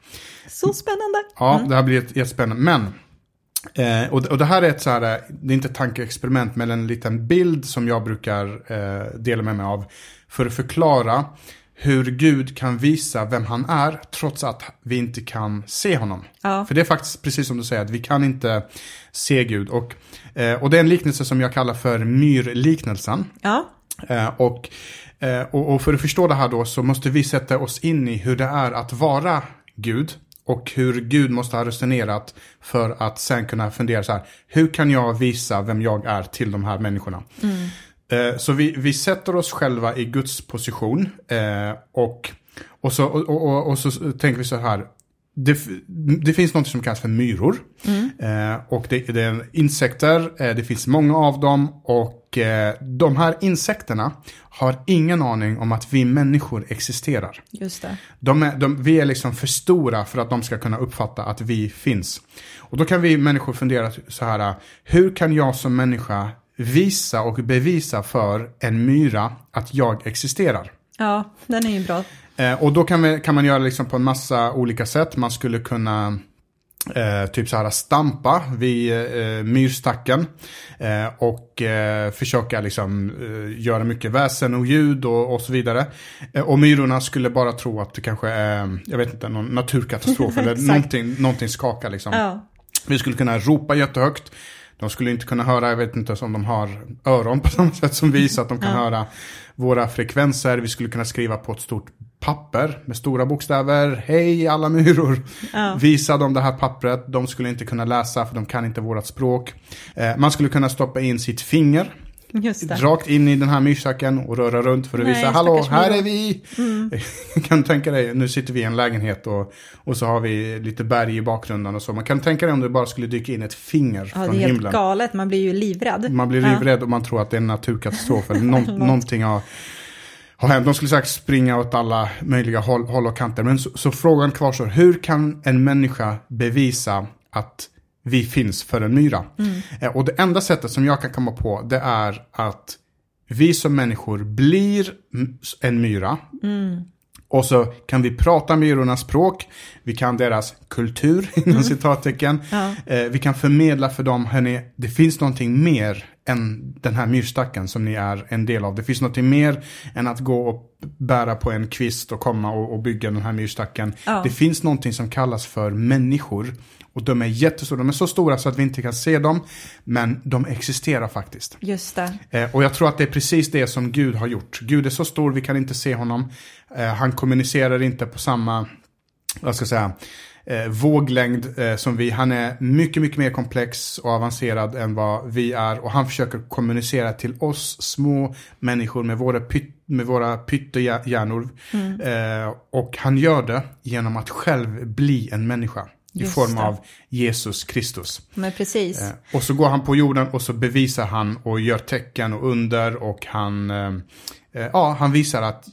Speaker 2: Så spännande.
Speaker 1: Ja, det här blir ett- jättespännande. Men, eh, och, och det här är ett så här, det är inte ett tankeexperiment, men en liten bild som jag brukar eh, dela med mig av. För att förklara hur Gud kan visa vem han är, trots att vi inte kan se honom.
Speaker 2: Ja.
Speaker 1: För det är faktiskt precis som du säger, att vi kan inte se Gud. Och, eh, och det är en liknelse som jag kallar för myrliknelsen.
Speaker 2: Ja.
Speaker 1: Eh, och, eh, och, och för att förstå det här då så måste vi sätta oss in i hur det är att vara Gud. Och hur Gud måste ha resonerat för att sen kunna fundera så här. Hur kan jag visa vem jag är till de här människorna? Eh, Så vi, vi sätter oss själva i Guds position. eh, Och, och, så, och, och, och så tänker vi så här. Det, det finns något som kallas för myror. Eh, och det, det är insekter, eh, det finns många av dem. Och eh, de här insekterna har ingen aning om att vi människor existerar.
Speaker 2: Just det.
Speaker 1: De är, de, vi är liksom för stora för att de ska kunna uppfatta att vi finns. Och då kan vi människor fundera så här, hur kan jag som människa visa och bevisa för en myra att jag existerar?
Speaker 2: Ja, den är ju bra.
Speaker 1: Eh, och då kan, vi, kan man göra liksom på en massa olika sätt. Man skulle kunna eh, typ så här stampa vid eh, myrstacken. Eh, och eh, försöka liksom eh, göra mycket väsen och ljud och, och så vidare. Och myrorna skulle bara tro att det kanske är, jag vet inte, någon naturkatastrof eller någonting, någonting skakar liksom.
Speaker 2: Ja.
Speaker 1: Vi skulle kunna ropa jättehögt. De skulle inte kunna höra, jag vet inte om de har öron på samma sätt som vi, så att de kan höra våra frekvenser. Vi skulle kunna skriva på ett stort papper med stora bokstäver. Hej alla myror! Visa dem det här pappret. De skulle inte kunna läsa för de kan inte vårat språk. Eh, man skulle kunna stoppa in sitt finger. Rakt in i den här myrsäcken och röra runt för att
Speaker 2: Nej,
Speaker 1: visa hallå, här
Speaker 2: myror."
Speaker 1: är vi. kan du tänka dig, nu sitter vi i en lägenhet och, och så har vi lite berg i bakgrunden och så. Man kan tänka dig om det bara skulle dyka in ett finger
Speaker 2: Ja, det
Speaker 1: från
Speaker 2: är helt
Speaker 1: himlen.
Speaker 2: galet. Man blir ju livrädd.
Speaker 1: Man blir
Speaker 2: Ja.
Speaker 1: livrädd och man tror att det är en naturkatastrof eller någon, någonting har, har hänt. De skulle säkert springa åt alla möjliga håll, håll och kanter. Men så, så frågan kvarstår, hur kan en människa bevisa att vi finns för en myra? Eh, och det enda sättet som jag kan komma på det är att vi som människor blir en myra. Och så kan vi prata myrornas språk, vi kan deras kultur, inom citattecken.
Speaker 2: Ja.
Speaker 1: Eh, vi kan förmedla för dem, hörni, det finns någonting mer än den här myrstacken som ni är en del av. Det finns någonting mer än att gå och bära på en kvist och komma och, och bygga den här myrstacken.
Speaker 2: Ja.
Speaker 1: Det finns någonting som kallas för människor. Och de är jättestora, de är så stora så att vi inte kan se dem. Men de existerar faktiskt.
Speaker 2: Just det.
Speaker 1: Eh, och jag tror att det är precis det som Gud har gjort. Gud är så stor, vi kan inte se honom. Eh, han kommunicerar inte på samma, vad ska jag säga, eh, våglängd eh, som vi. Han är mycket, mycket mer komplex och avancerad än vad vi är. Och han försöker kommunicera till oss små människor med våra, pyt, med våra pyttehjärnor. Eh, och han gör det genom att själv bli en människa. I
Speaker 2: Just
Speaker 1: form
Speaker 2: det.
Speaker 1: av Jesus Kristus.
Speaker 2: Men precis.
Speaker 1: Eh, och så går han på jorden och så bevisar han och gör tecken och under och han, eh, eh, ja, han visar att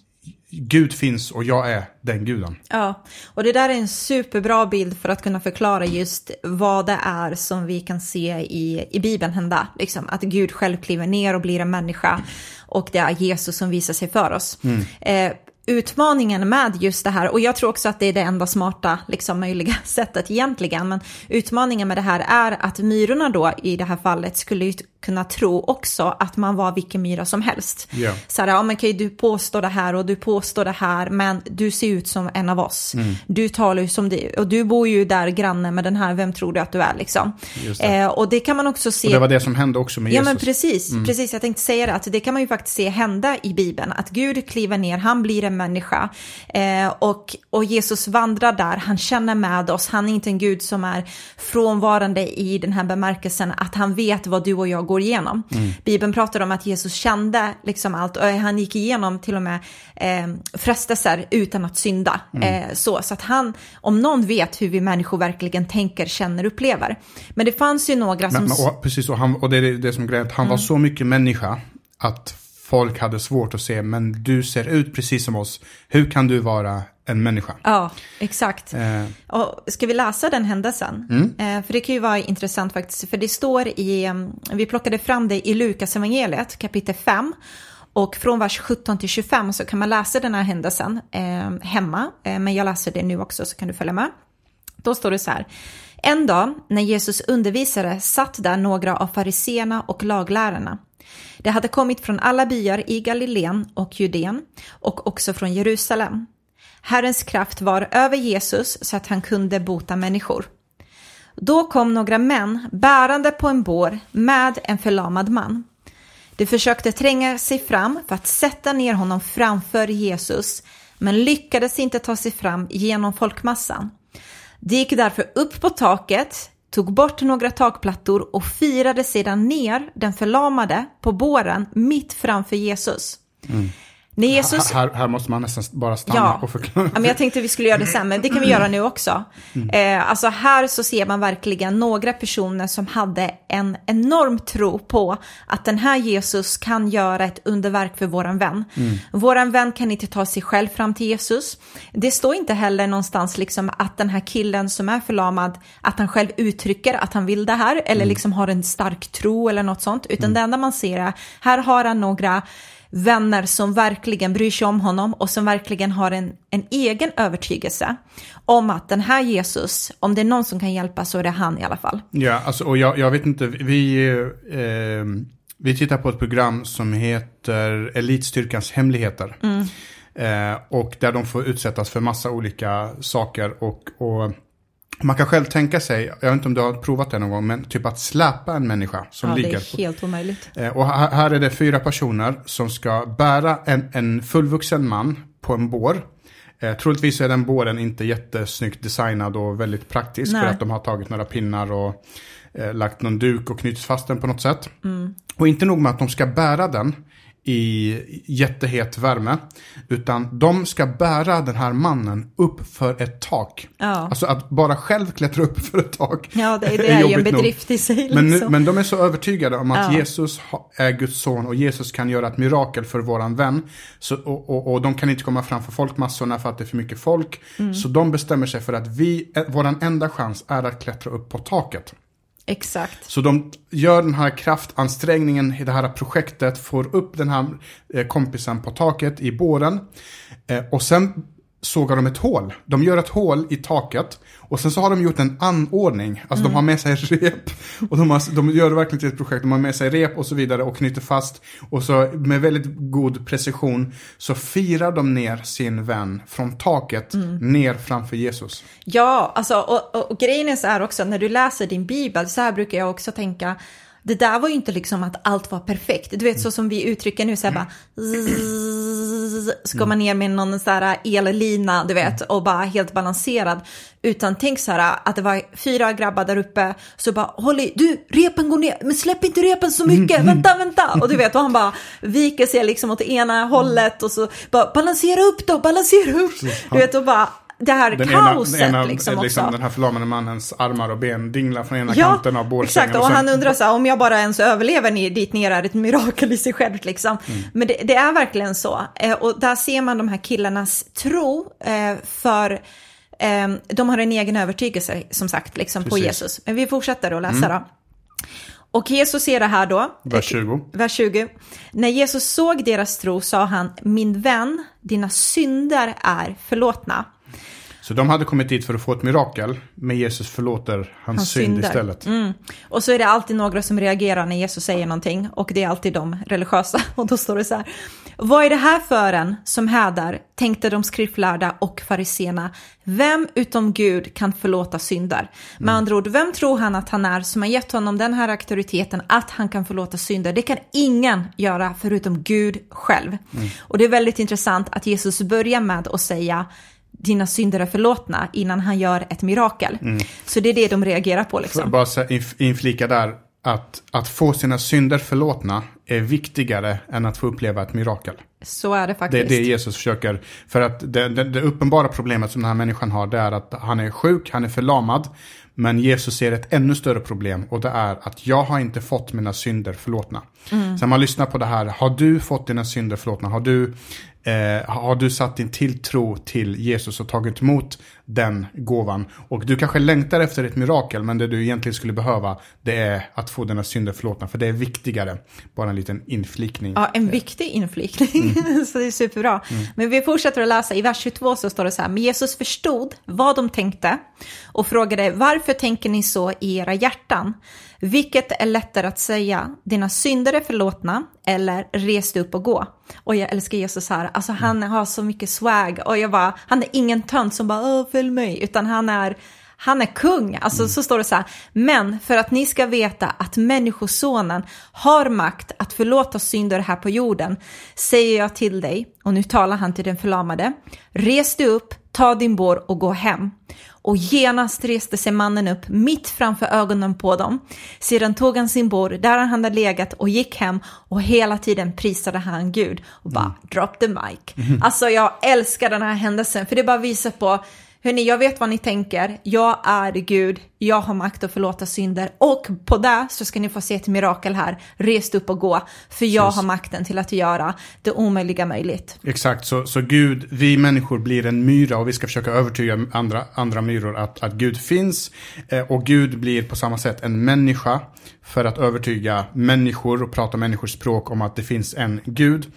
Speaker 1: Gud finns och jag är den guden.
Speaker 2: Ja, och det där är en superbra bild för att kunna förklara just vad det är som vi kan se i, i Bibeln hända. Liksom, att Gud själv kliver ner och blir en människa och det är Jesus som visar sig för oss. Eh, utmaningen med just det här, och jag tror också att det är det enda smarta, liksom möjliga sättet egentligen, men utmaningen med det här är att myrorna då i det här fallet skulle kunna tro också att man var vilken myra som helst.
Speaker 1: Ja.
Speaker 2: Så här, ja men okej, du påstår det här och du påstår det här, men du ser ut som en av oss.
Speaker 1: Mm.
Speaker 2: Du talar ju som det, och du bor ju där granne med den här, vem tror du att du är liksom?
Speaker 1: Det.
Speaker 2: Eh, och det kan man också se.
Speaker 1: Och det var det som hände också med
Speaker 2: Ja
Speaker 1: Jesus.
Speaker 2: men precis, precis, jag tänkte säga det, att det kan man ju faktiskt se hända i Bibeln, att Gud kliver ner, han blir en människa eh, och, och Jesus vandrar där, han känner med oss, han är inte en Gud som är frånvarande i den här bemärkelsen att han vet vad du och jag går igenom. Bibeln pratar om att Jesus kände liksom allt och han gick igenom till och med eh, frestelser utan att synda. Eh, så, så att han, om någon vet hur vi människor verkligen tänker, känner, upplever. Men det fanns ju några som...
Speaker 1: Men, men, och, precis, och, han, och det är det som grejen, han var så mycket människa att folk hade svårt att se, men du ser ut precis som oss. Hur kan du vara en människa?
Speaker 2: Ja, exakt.
Speaker 1: Eh,
Speaker 2: Och ska vi läsa den händelsen? Eh, för det kan ju vara intressant faktiskt, för det står i, eh, vi plockade fram det i Lukas evangeliet kapitel 5. Och från vers 17 till 25 så kan man läsa den här händelsen eh, hemma, eh, men jag läser det nu också så kan du följa med. Då står det så här. En dag när Jesus undervisade satt där några av fariseerna och laglärarna. Det hade kommit från alla byar i Galileen och Judeen och också från Jerusalem. Herrens kraft var över Jesus så att han kunde bota människor. Då kom några män bärande på en bår med en förlamad man. De försökte tränga sig fram för att sätta ner honom framför Jesus men lyckades inte ta sig fram genom folkmassan. De gick därför upp på taket, tog bort några takplattor och firade sedan ner den förlamade på båren mitt framför Jesus. Mm. När Jesus...
Speaker 1: här, här måste man nästan bara stanna
Speaker 2: Ja.
Speaker 1: och förklara.
Speaker 2: ja, men jag tänkte vi skulle göra det sen, men det kan vi göra nu också. Eh, alltså här så ser man verkligen några personer som hade en enorm tro på att den här Jesus kan göra ett underverk för våran vän. Våran vän kan inte ta sig själv fram till Jesus. Det står inte heller någonstans liksom att den här killen som är förlamad, att han själv uttrycker att han vill det här eller liksom har en stark tro eller något sånt, utan det enda man ser är, här har han några vänner som verkligen bryr sig om honom och som verkligen har en, en egen övertygelse om att den här Jesus, om det är någon som kan hjälpa så är det han i alla fall.
Speaker 1: Ja, alltså, och jag, jag vet inte, vi, eh, vi tittar på ett program som heter Elitstyrkans hemligheter. Eh, och där de får utsättas för massa olika saker. Och, och man kan själv tänka sig, jag vet inte om du har provat det någon gång, men typ att släpa en människa som
Speaker 2: ja, det
Speaker 1: ligger
Speaker 2: är helt omöjligt.
Speaker 1: Eh, Och här är det fyra personer som ska bära en, en fullvuxen man på en bår. Eh, troligtvis är den båren inte jättesnyggt designad och väldigt praktisk
Speaker 2: Nej.
Speaker 1: för att de har tagit några pinnar och eh, lagt någon duk och knutit fast den på något sätt. Och inte nog med att de ska bära den i jättehet värme, utan de ska bära den här mannen upp för ett tak.
Speaker 2: Ja.
Speaker 1: Alltså att bara själv klättra upp för ett tak
Speaker 2: Ja, det, det är ju en
Speaker 1: jobbigt nog.
Speaker 2: bedrift i sig.
Speaker 1: Men, nu,
Speaker 2: Liksom.
Speaker 1: men de är så övertygade om att
Speaker 2: Ja.
Speaker 1: Jesus är Guds son och Jesus kan göra ett mirakel för våran vän. Så, och, och, och de kan inte komma framför folkmassorna för att det är för mycket folk.
Speaker 2: Mm.
Speaker 1: Så de bestämmer sig för att vi, eh, våran enda chans är att klättra upp på taket.
Speaker 2: Exakt.
Speaker 1: Så de gör den här kraftansträngningen i det här projektet, får upp den här eh, kompisen på taket i båren. Eh, och sen sågar de ett hål. De gör ett hål i taket. Och sen så har de gjort en anordning. Alltså de har med sig rep. Och de, har, de gör det verkligen till ett projekt. De har med sig rep och så vidare och knyter fast. Och så med väldigt god precision så firar de ner sin vän från taket ner framför Jesus.
Speaker 2: Ja, alltså, och, och, och grejen är så här också, när du läser din bibel, så här brukar jag också tänka, det där var ju inte liksom att allt var perfekt. Du vet så som vi uttrycker nu, så här bara zzz, ska man ner med någon så här ellina, du vet, och bara helt balanserad. Utan tänk så här att det var fyra grabbar där uppe, så bara håll i, du, repen går ner, men släpp inte repen så mycket, vänta, vänta. Och du vet, och han bara viker sig liksom åt ena hållet och så bara balansera upp då, balansera upp. Du vet, och bara det här
Speaker 1: Den
Speaker 2: kaoset
Speaker 1: ena, ena,
Speaker 2: liksom också.
Speaker 1: liksom den här förlamade mannens armar och ben dinglar från ena
Speaker 2: Ja,
Speaker 1: kanten av bårsängen.
Speaker 2: exakt. Och
Speaker 1: sen-
Speaker 2: han undrar så här, om jag bara ens överlever ner, dit ner är ett mirakel i sig självt liksom.
Speaker 1: Mm.
Speaker 2: Men det, det är verkligen så. Eh, och där ser man de här killarnas tro eh, för eh, de har en egen övertygelse som sagt liksom på
Speaker 1: Precis. Mm.
Speaker 2: Jesus. Men vi fortsätter att läsa då. Och Jesus ser det här då.
Speaker 1: Vers 20.
Speaker 2: Vers 20. När Jesus såg deras tro sa han, min vän, dina synder är förlåtna.
Speaker 1: Så de hade kommit dit för att få ett mirakel, men Jesus förlåter hans,
Speaker 2: Hans
Speaker 1: synd
Speaker 2: synder.
Speaker 1: istället.
Speaker 2: Mm. Och så är det alltid några som reagerar när Jesus säger någonting och det är alltid de religiösa. Och då står det så här. Vad är det här för en som hädar, tänkte de skriftlärda och fariséerna. Vem utom Gud kan förlåta synder? Med andra ord, vem tror han att han är som har gett honom den här auktoriteten att han kan förlåta synder? Det kan ingen göra förutom Gud själv. Och det är väldigt intressant att Jesus börjar med att säga dina synder är förlåtna innan han gör ett mirakel. Så det är det de reagerar på
Speaker 1: Får jag
Speaker 2: liksom.
Speaker 1: bara inflika där att, att få sina synder förlåtna är viktigare än att få uppleva ett mirakel.
Speaker 2: Så är det
Speaker 1: Det
Speaker 2: faktiskt.
Speaker 1: är det Jesus försöker. För att det, det, det uppenbara problemet som den här människan har det är att han är sjuk, han är förlamad. Men Jesus ser ett ännu större problem och det är att jag har inte fått mina synder förlåtna.
Speaker 2: Mm.
Speaker 1: Så man lyssnar på det här, har du fått dina synder förlåtna? Har du, eh, har du satt din tilltro till Jesus och tagit emot den gåvan? Och du kanske längtar efter ett mirakel men det du egentligen skulle behöva det är att få dina synder förlåtna. För det är viktigare. Bara en liten inflikning.
Speaker 2: Ja, en viktig inflikning. så det är superbra. Men vi fortsätter att läsa. I vers 22 så står det så här. Men Jesus förstod vad de tänkte och frågade varför tänker ni så i era hjärtan? Vilket är lättare att säga, dina synder är förlåtna eller res dig upp och gå. Och jag älskar Jesus här, alltså han har så mycket swag. Och jag bara, han är ingen tönt som bara, följ mig, utan han är, han är kung, alltså så står det så här. Men för att ni ska veta att människosonen har makt att förlåta synder här på jorden, säger jag till dig, och nu talar han till den förlamade, res dig upp, ta din bår och gå hem. Och genast reste sig mannen upp mitt framför ögonen på dem. Sedan tog han sin bår där han hade legat och gick hem och hela tiden prisade han Gud och bara drop the mic. Alltså jag älskar den här händelsen för det bara visar på Hörni, jag vet vad ni tänker. Jag är Gud. Jag har makt att förlåta synder. Och på det så ska ni få se ett mirakel här. Res upp och gå. För jag
Speaker 1: Precis.
Speaker 2: har makten till att göra det omöjliga möjligt.
Speaker 1: Exakt, så, så Gud, vi människor blir en myra och vi ska försöka övertyga andra, andra myror att, att Gud finns. Eh, och Gud blir på samma sätt en människa för att övertyga människor och prata människors språk om att det finns en Gud.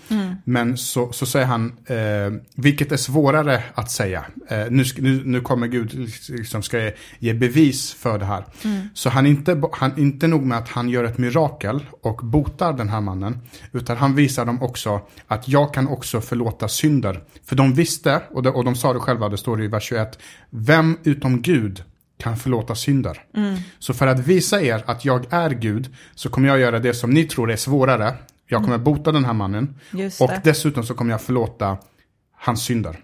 Speaker 1: Men så, så säger han, eh, vilket är svårare att säga. Eh, nu, nu, nu kommer Gud liksom ska ge bevis för det här. Så han inte, han inte nog med att han gör ett mirakel och botar den här mannen. Utan han visar dem också att jag kan också förlåta synder. För de visste, och de, och de sa det själva, det står i vers 21. Vem utom Gud kan förlåta synder. Så för att visa er att jag är Gud så kommer jag göra det som ni tror är svårare. Jag kommer bota den här mannen. Och dessutom så kommer jag förlåta hans synder.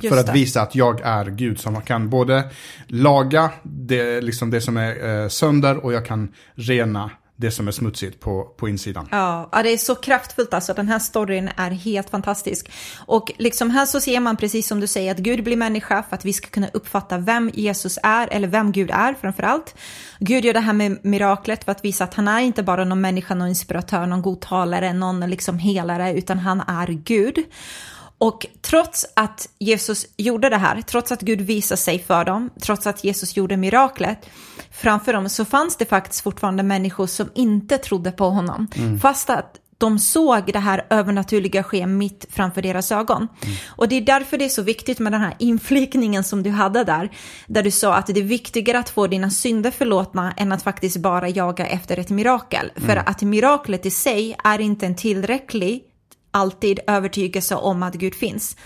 Speaker 2: Just
Speaker 1: för att
Speaker 2: det.
Speaker 1: visa att jag är Gud som kan både laga det, liksom det som är eh, sönder och jag kan rena det som är smutsigt på, på insidan.
Speaker 2: Ja, ja, det är så kraftfullt alltså. Den här storyn är helt fantastisk. Och liksom här så ser man precis som du säger att Gud blir människa för att vi ska kunna uppfatta vem Jesus är eller vem Gud är framför allt. Gud gör det här med miraklet för att visa att han är inte bara någon människa, någon inspiratör, någon god talare, någon liksom helare, utan han är Gud. Och trots att Jesus gjorde det här, trots att Gud visade sig för dem, trots att Jesus gjorde miraklet framför dem, så fanns det faktiskt fortfarande människor som inte trodde på honom. Fast att de såg det här övernaturliga ske mitt framför deras ögon. Och det är därför det är så viktigt med den här inflikningen som du hade där, där du sa att det är viktigare att få dina synder förlåtna än att faktiskt bara jaga efter ett mirakel. För att miraklet i sig är inte en tillräcklig alltid övertygelse om att Gud finns.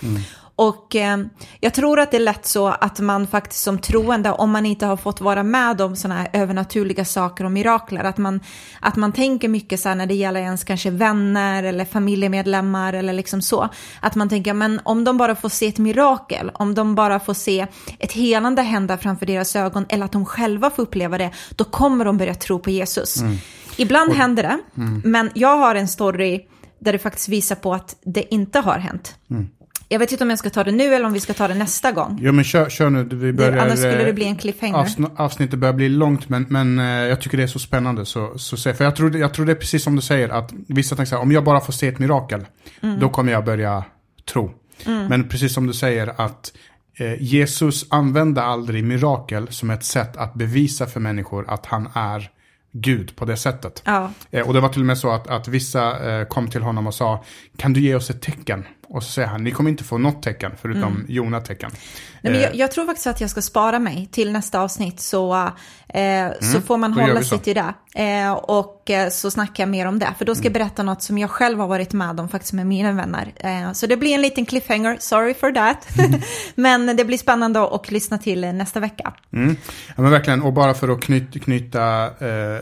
Speaker 2: Och eh, jag tror att det är lätt så att man faktiskt som troende, om man inte har fått vara med om sådana här övernaturliga saker och mirakler, att man, att man tänker mycket så här när det gäller ens kanske vänner eller familjemedlemmar eller liksom så, att man tänker, men om de bara får se ett mirakel, om de bara får se ett helande hända framför deras ögon eller att de själva får uppleva det, då kommer de börja tro på Jesus. Ibland händer det, men jag har en story där det faktiskt visar på att det inte har hänt. Jag vet inte om jag ska ta det nu eller om vi ska ta det nästa gång.
Speaker 1: Jo men kör, kör nu, vi
Speaker 2: Det,
Speaker 1: börjar...
Speaker 2: annars skulle
Speaker 1: eh,
Speaker 2: det bli en cliffhanger.
Speaker 1: Avsn- avsnittet börjar bli långt men, men eh, jag tycker det är så spännande. Så, så, för jag tror, det- jag tror det är precis som du säger att vissa tänker så här, om jag bara får se ett mirakel,
Speaker 2: Mm.
Speaker 1: då kommer jag börja tro. Men precis som du säger att eh, Jesus använde aldrig mirakel som ett sätt att bevisa för människor att han är Gud på det sättet.
Speaker 2: Ja.
Speaker 1: Eh, och det var till och med så att, att vissa eh, kom till honom och sa, kan du ge oss ett tecken? Och så säger han, ni kommer inte få något tecken förutom
Speaker 2: Mm.
Speaker 1: Jona-tecken.
Speaker 2: Nej, men
Speaker 1: Eh,
Speaker 2: jag, jag tror faktiskt att jag ska spara mig till nästa avsnitt så, eh, så får man
Speaker 1: Mm.
Speaker 2: hålla sig till det. Eh, och eh, så snackar jag mer om det. För då ska jag
Speaker 1: Mm.
Speaker 2: berätta något som jag själv har varit med om faktiskt med mina vänner. Eh, så det blir en liten cliffhanger, sorry for that.
Speaker 1: Mm.
Speaker 2: men det blir spännande att lyssna till nästa vecka.
Speaker 1: Mm. Ja men verkligen, och bara för att knyta, knyta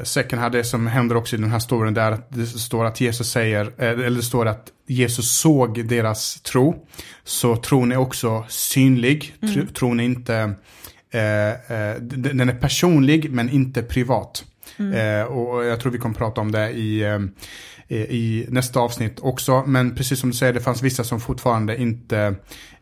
Speaker 1: säcken här, det som händer också i den här storyn, där det står att Jesus säger, eller det står att Jesus såg deras tro. Så tron är också synlig, tro, tron är inte, eh, eh, den den är personlig men inte privat. Mm. Eh, och jag tror vi kommer prata om det i, eh, i nästa avsnitt också. Men precis som du säger, det fanns vissa som fortfarande inte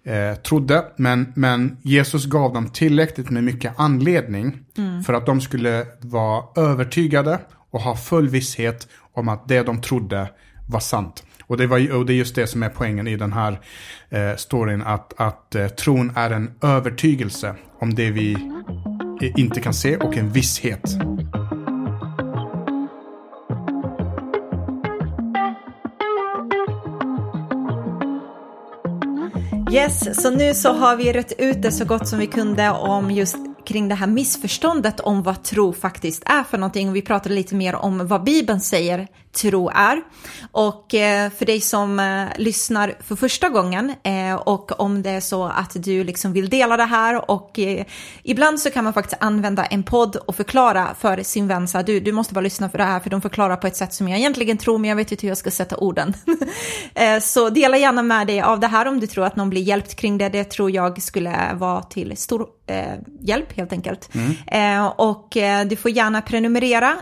Speaker 1: eh, trodde. Men, men Jesus gav dem tillräckligt med mycket anledning mm. för att de skulle vara övertygade och ha full visshet om att det de trodde var sant. Och det, var, och det är just det som är poängen i den här eh, storyn, att, att eh, tron är en övertygelse om det vi eh, inte kan se och en visshet.
Speaker 2: Yes, så nu så har vi rätt ut det så gott som vi kunde om just kring det här missförståndet om vad tro faktiskt är för någonting. Vi pratade lite mer om vad Bibeln säger tro är. Och eh, för dig som eh, lyssnar för första gången eh, och om det är så att du liksom vill dela det här och ibland så kan man faktiskt använda en podd och förklara för sin vän så du, du måste bara lyssna för det här för de förklarar på ett sätt som jag egentligen tror men jag vet inte hur jag ska sätta orden. så dela gärna med dig av det här om du tror att någon blir hjälpt kring det. Det tror jag skulle vara till stor hjälp helt enkelt. Mm. och du får gärna prenumerera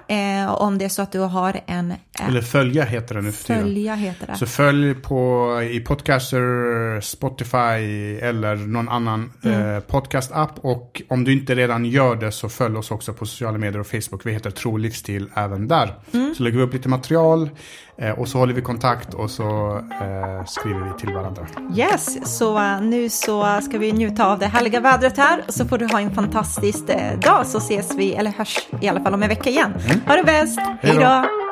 Speaker 2: om det är så att du har en
Speaker 1: eller följa heter det nu för
Speaker 2: tiden. Följa heter det.
Speaker 1: Så följ på i Podcaster, Spotify eller någon annan mm. eh, podcastapp. Och om du inte redan gör det så följ oss också på sociala medier och Facebook. Vi heter Tro Livsstil även där. Mm. Så lägger vi upp lite material eh, och så håller vi kontakt och så eh, skriver vi till varandra.
Speaker 2: Yes, så uh, nu så ska vi njuta av det härliga vädret här. Så får du ha en fantastisk eh, dag så ses vi, eller hörs i alla fall om en vecka igen. Mm. Ha det bäst, hej då!